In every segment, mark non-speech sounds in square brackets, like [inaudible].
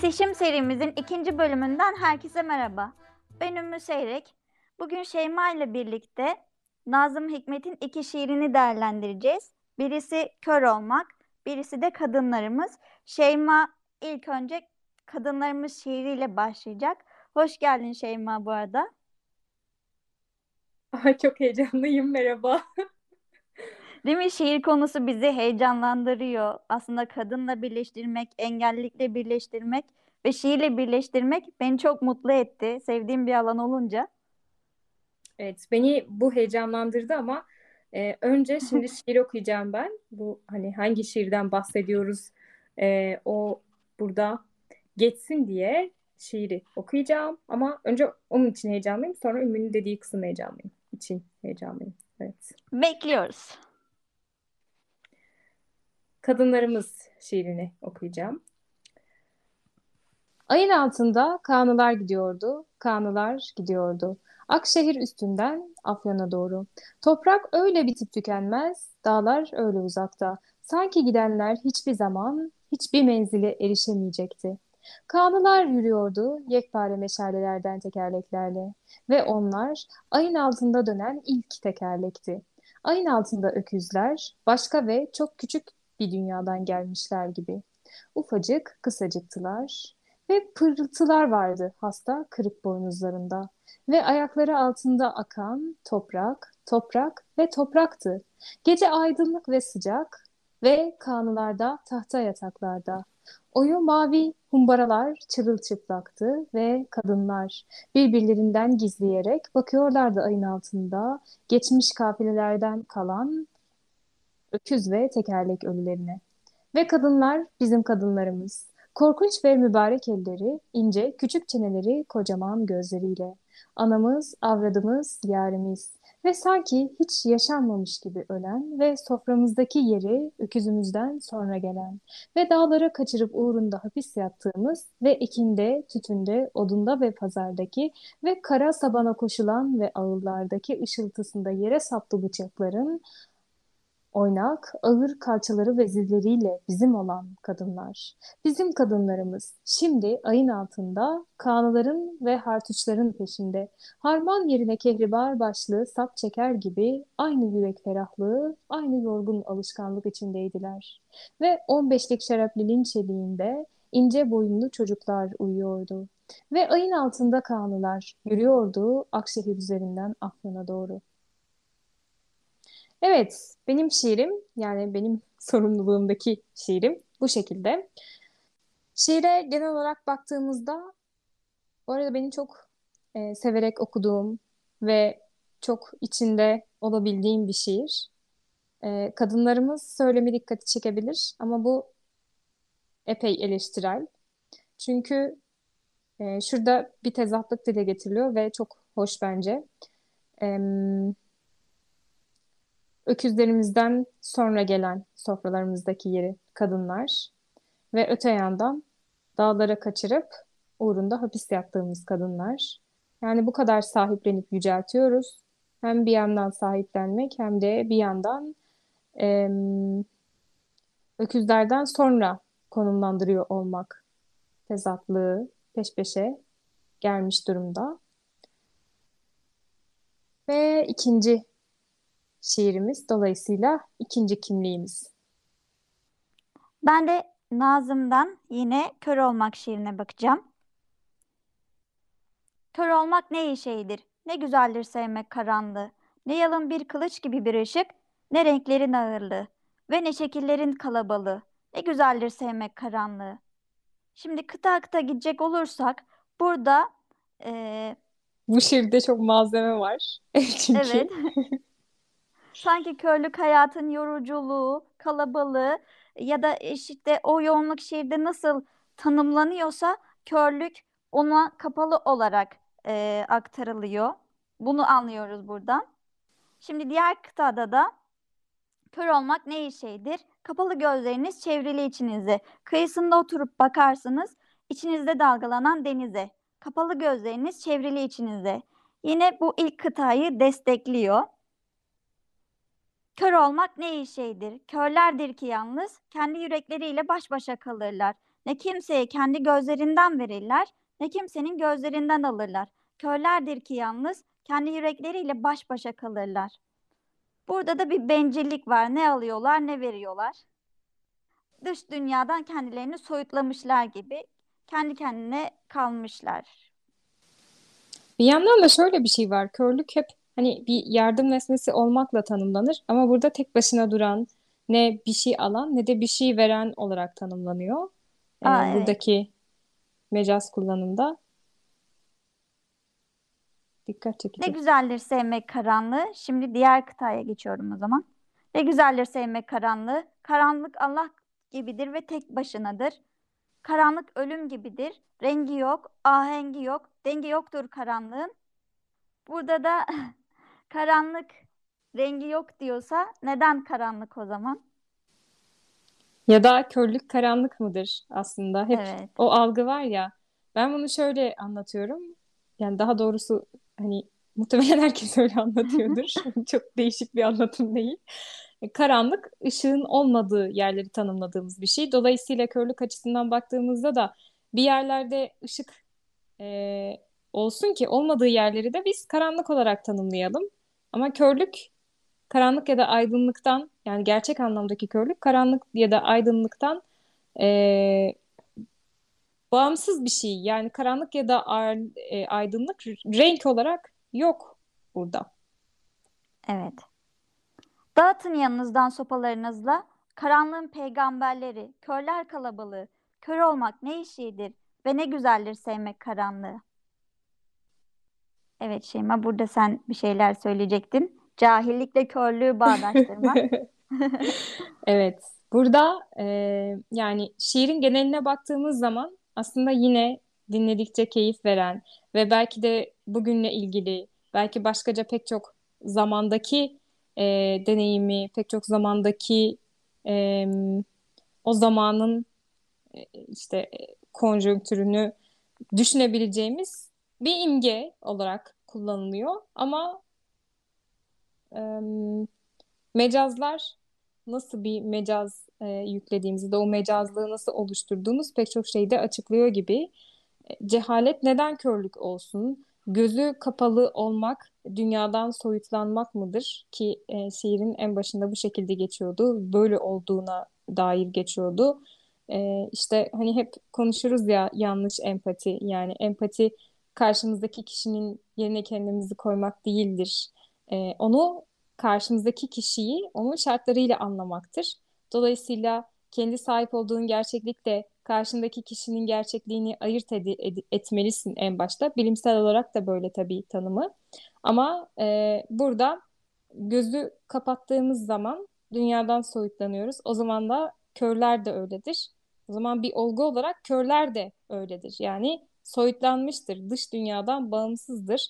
Kesişim serimizin ikinci bölümünden herkese merhaba. Ben Ümmü Seyrek. Bugün Şeyma ile birlikte Nazım Hikmet'in iki şiirini değerlendireceğiz. Birisi Kör Olmak, birisi de Kadınlarımız. Şeyma ilk önce Kadınlarımız şiiriyle başlayacak. Hoş geldin Şeyma bu arada. Çok heyecanlıyım merhaba. [laughs] Değil mi? Şiir konusu bizi heyecanlandırıyor. Aslında kadınla birleştirmek, engellilikle birleştirmek ve şiirle birleştirmek beni çok mutlu etti. Sevdiğim bir alan olunca. Evet beni bu heyecanlandırdı ama e, önce şimdi [laughs] şiir okuyacağım ben. Bu hani hangi şiirden bahsediyoruz e, o burada geçsin diye şiiri okuyacağım. Ama önce onun için heyecanlıyım sonra Ümmü'nün dediği kısım heyecanlıyım. için heyecanlıyım. Evet. Bekliyoruz. Kadınlarımız şiirini okuyacağım. Ayın altında kanılar gidiyordu, kanılar gidiyordu. Akşehir üstünden Afyon'a doğru. Toprak öyle bitip tükenmez, dağlar öyle uzakta. Sanki gidenler hiçbir zaman hiçbir menzile erişemeyecekti. Kanılar yürüyordu yekpare meşalelerden tekerleklerle ve onlar ayın altında dönen ilk tekerlekti. Ayın altında öküzler başka ve çok küçük bir dünyadan gelmişler gibi. Ufacık, kısacıktılar ve pırıltılar vardı hasta kırık boynuzlarında ve ayakları altında akan toprak, toprak ve topraktı. Gece aydınlık ve sıcak ve kanılarda tahta yataklarda. Oyu mavi humbaralar çırılçıplaktı ve kadınlar birbirlerinden gizleyerek bakıyorlardı ayın altında geçmiş kafilelerden kalan öküz ve tekerlek ölülerine. Ve kadınlar bizim kadınlarımız. Korkunç ve mübarek elleri, ince, küçük çeneleri, kocaman gözleriyle. Anamız, avradımız, yarimiz ve sanki hiç yaşanmamış gibi ölen ve soframızdaki yeri öküzümüzden sonra gelen ve dağlara kaçırıp uğrunda hapis yattığımız ve ekinde, tütünde, odunda ve pazardaki ve kara sabana koşulan ve ağıllardaki ışıltısında yere saplı bıçakların oynak, ağır kalçaları ve zilleriyle bizim olan kadınlar. Bizim kadınlarımız şimdi ayın altında kanıların ve hartuçların peşinde. Harman yerine kehribar başlı sap çeker gibi aynı yürek ferahlığı, aynı yorgun alışkanlık içindeydiler. Ve 15'lik şeraplinin çeliğinde ince boyunlu çocuklar uyuyordu. Ve ayın altında kanılar yürüyordu Akşehir üzerinden Afyon'a doğru. Evet, benim şiirim yani benim [laughs] sorumluluğumdaki şiirim bu şekilde. Şiire genel olarak baktığımızda bu arada benim çok e, severek okuduğum ve çok içinde olabildiğim bir şiir. E, kadınlarımız söylemi dikkati çekebilir ama bu epey eleştirel. Çünkü e, şurada bir tezatlık dile getiriliyor ve çok hoş bence. E, öküzlerimizden sonra gelen sofralarımızdaki yeri kadınlar ve öte yandan dağlara kaçırıp uğrunda hapis yattığımız kadınlar. Yani bu kadar sahiplenip yüceltiyoruz. Hem bir yandan sahiplenmek hem de bir yandan e, öküzlerden sonra konumlandırıyor olmak tezatlığı peş peşe gelmiş durumda. Ve ikinci şiirimiz dolayısıyla ikinci kimliğimiz. Ben de Nazım'dan yine Kör Olmak şiirine bakacağım. Kör olmak ne iyi şeydir, ne güzeldir sevmek karanlığı, ne yalın bir kılıç gibi bir ışık, ne renklerin ağırlığı ve ne şekillerin kalabalığı, ne güzeldir sevmek karanlığı. Şimdi kıta kıta gidecek olursak burada e, bu şiirde çok malzeme var. [laughs] Çünkü evet [laughs] Sanki körlük hayatın yoruculuğu, kalabalığı ya da işte o yoğunluk şiirde nasıl tanımlanıyorsa körlük ona kapalı olarak e, aktarılıyor. Bunu anlıyoruz buradan. Şimdi diğer kıtada da kör olmak ne şeydir? Kapalı gözleriniz çevrili içinize. Kıyısında oturup bakarsınız içinizde dalgalanan denize. Kapalı gözleriniz çevrili içinize. Yine bu ilk kıtayı destekliyor. Kör olmak ne şeydir? Körlerdir ki yalnız kendi yürekleriyle baş başa kalırlar. Ne kimseye kendi gözlerinden verirler, ne kimsenin gözlerinden alırlar. Körlerdir ki yalnız kendi yürekleriyle baş başa kalırlar. Burada da bir bencillik var. Ne alıyorlar, ne veriyorlar. Dış dünyadan kendilerini soyutlamışlar gibi kendi kendine kalmışlar. Bir yandan da şöyle bir şey var. Körlük hep hani bir yardım nesnesi olmakla tanımlanır ama burada tek başına duran ne bir şey alan ne de bir şey veren olarak tanımlanıyor. Ee, Aa, evet. buradaki mecaz kullanımda dikkat Ne çekici. güzeldir sevmek karanlığı. Şimdi diğer kıtaya geçiyorum o zaman. Ne güzeldir sevmek karanlığı. Karanlık Allah gibidir ve tek başınadır. Karanlık ölüm gibidir. Rengi yok, ahengi yok, dengi yoktur karanlığın. Burada da [laughs] karanlık rengi yok diyorsa neden karanlık o zaman? Ya da körlük karanlık mıdır aslında? Hep Evet. o algı var ya. Ben bunu şöyle anlatıyorum. Yani daha doğrusu hani muhtemelen [laughs] herkes öyle anlatıyordur. [laughs] Çok değişik bir anlatım değil. Karanlık, ışığın olmadığı yerleri tanımladığımız bir şey. Dolayısıyla körlük açısından baktığımızda da bir yerlerde ışık e, olsun ki olmadığı yerleri de biz karanlık olarak tanımlayalım. Ama körlük karanlık ya da aydınlıktan yani gerçek anlamdaki körlük karanlık ya da aydınlıktan e, bağımsız bir şey. Yani karanlık ya da ar- e, aydınlık renk olarak yok burada. Evet. Dağıtın yanınızdan sopalarınızla karanlığın peygamberleri, körler kalabalığı, kör olmak ne işidir ve ne güzeldir sevmek karanlığı. Evet Şeyma burada sen bir şeyler söyleyecektin. Cahillikle körlüğü bağdaştırma. [laughs] Evet, burada e, yani şiirin geneline baktığımız zaman aslında yine dinledikçe keyif veren ve belki de bugünle ilgili, belki başkaca pek çok zamandaki e, deneyimi, pek çok zamandaki e, o zamanın e, işte e, konjonktürünü düşünebileceğimiz bir imge olarak kullanılıyor. Ama e, mecazlar nasıl bir mecaz e, yüklediğimizi de o mecazlığı nasıl oluşturduğumuz pek çok şeyi de açıklıyor gibi. E, cehalet neden körlük olsun? Gözü kapalı olmak dünyadan soyutlanmak mıdır? Ki e, şiirin en başında bu şekilde geçiyordu. Böyle olduğuna dair geçiyordu. E, işte hani hep konuşuruz ya yanlış empati. Yani empati karşımızdaki kişinin yerine kendimizi koymak değildir. E, onu karşımızdaki kişiyi onun şartlarıyla anlamaktır. Dolayısıyla kendi sahip olduğun gerçeklikle karşındaki kişinin gerçekliğini ayırt ed- ed- etmelisin en başta. Bilimsel olarak da böyle tabii tanımı. Ama e, burada gözü kapattığımız zaman dünyadan soyutlanıyoruz. O zaman da körler de öyledir. O zaman bir olgu olarak körler de öyledir. Yani soyutlanmıştır, dış dünyadan bağımsızdır,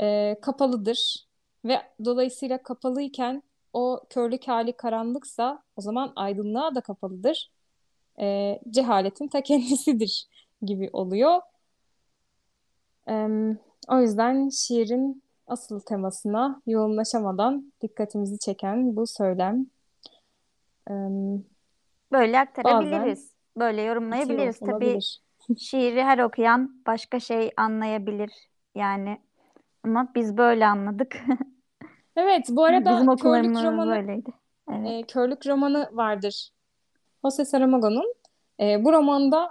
e, kapalıdır ve dolayısıyla kapalıyken o körlük hali karanlıksa o zaman aydınlığa da kapalıdır. E, cehaletin ta [laughs] kendisidir gibi oluyor. E, o yüzden şiirin asıl temasına yoğunlaşamadan dikkatimizi çeken bu söylem. E, Böyle bazen aktarabiliriz. Böyle bitiyor yorumlayabiliriz. Tabii olabilir. Şiiri her okuyan başka şey anlayabilir yani. Ama biz böyle anladık. [laughs] Evet, bu arada Bizim körlük romanı böyleydi. Evet. e, körlük romanı vardır. Jose Saramago'nun. E, bu romanda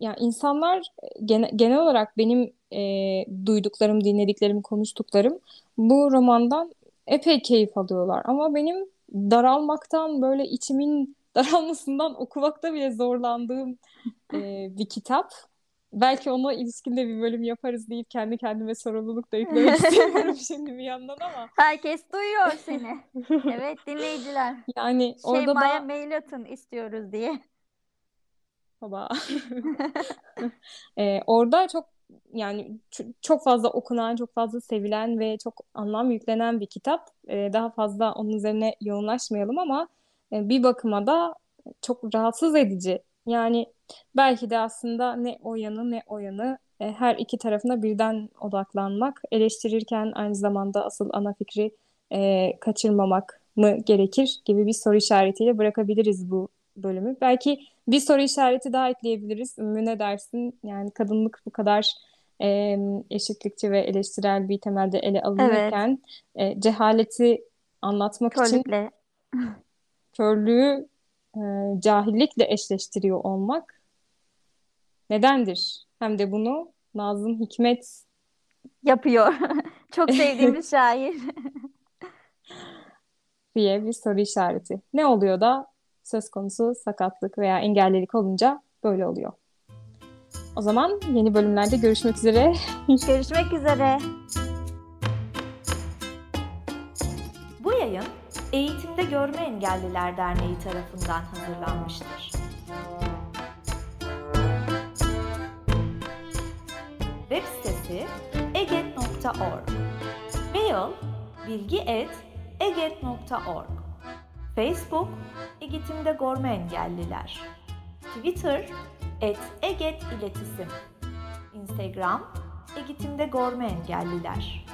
yani insanlar gene- genel olarak benim e, duyduklarım, dinlediklerim, konuştuklarım bu romandan epey keyif alıyorlar. Ama benim daralmaktan böyle içimin daralmasından okumakta bile zorlandığım e, bir kitap. belki ona ilişkin de bir bölüm yaparız deyip kendi kendime sorumluluk da yüklemek [laughs] istemiyorum şimdi bir yandan ama Herkes duyuyor seni. Evet dinleyiciler. yani orada Şeyma'ya da mail atın istiyoruz diye. baba Ee, [laughs] orada çok yani çok fazla okunan, çok fazla sevilen ve çok anlam yüklenen bir kitap. Ee, daha fazla onun üzerine yoğunlaşmayalım ama bir bakıma da çok rahatsız edici. Yani belki de aslında ne o yanı ne o yanı e, her iki tarafına birden odaklanmak, eleştirirken aynı zamanda asıl ana fikri e, kaçırmamak mı gerekir gibi bir soru işaretiyle bırakabiliriz bu bölümü. Belki bir soru işareti daha ekleyebiliriz. Ümmü ne dersin? Yani kadınlık bu kadar e, eşitlikçi ve eleştirel bir temelde ele alınırken e, cehaleti anlatmak için Körlükle. [laughs] körlüğü e, cahillikle eşleştiriyor olmak nedendir? Hem de bunu Nazım Hikmet Yapıyor. [laughs] Çok sevdiğimiz şair. [laughs] diye bir soru işareti. Ne oluyor da söz konusu sakatlık veya engellilik olunca böyle oluyor. O zaman yeni bölümlerde görüşmek üzere. Görüşmek üzere. Eğitimde Görme Engelliler Derneği tarafından hazırlanmıştır. Web sitesi eget.org Mail bilgi.eget.org Facebook Eğitimde Görme Engelliler. Twitter et Eget İletisim. Instagram Eğitimde Görme Engelliler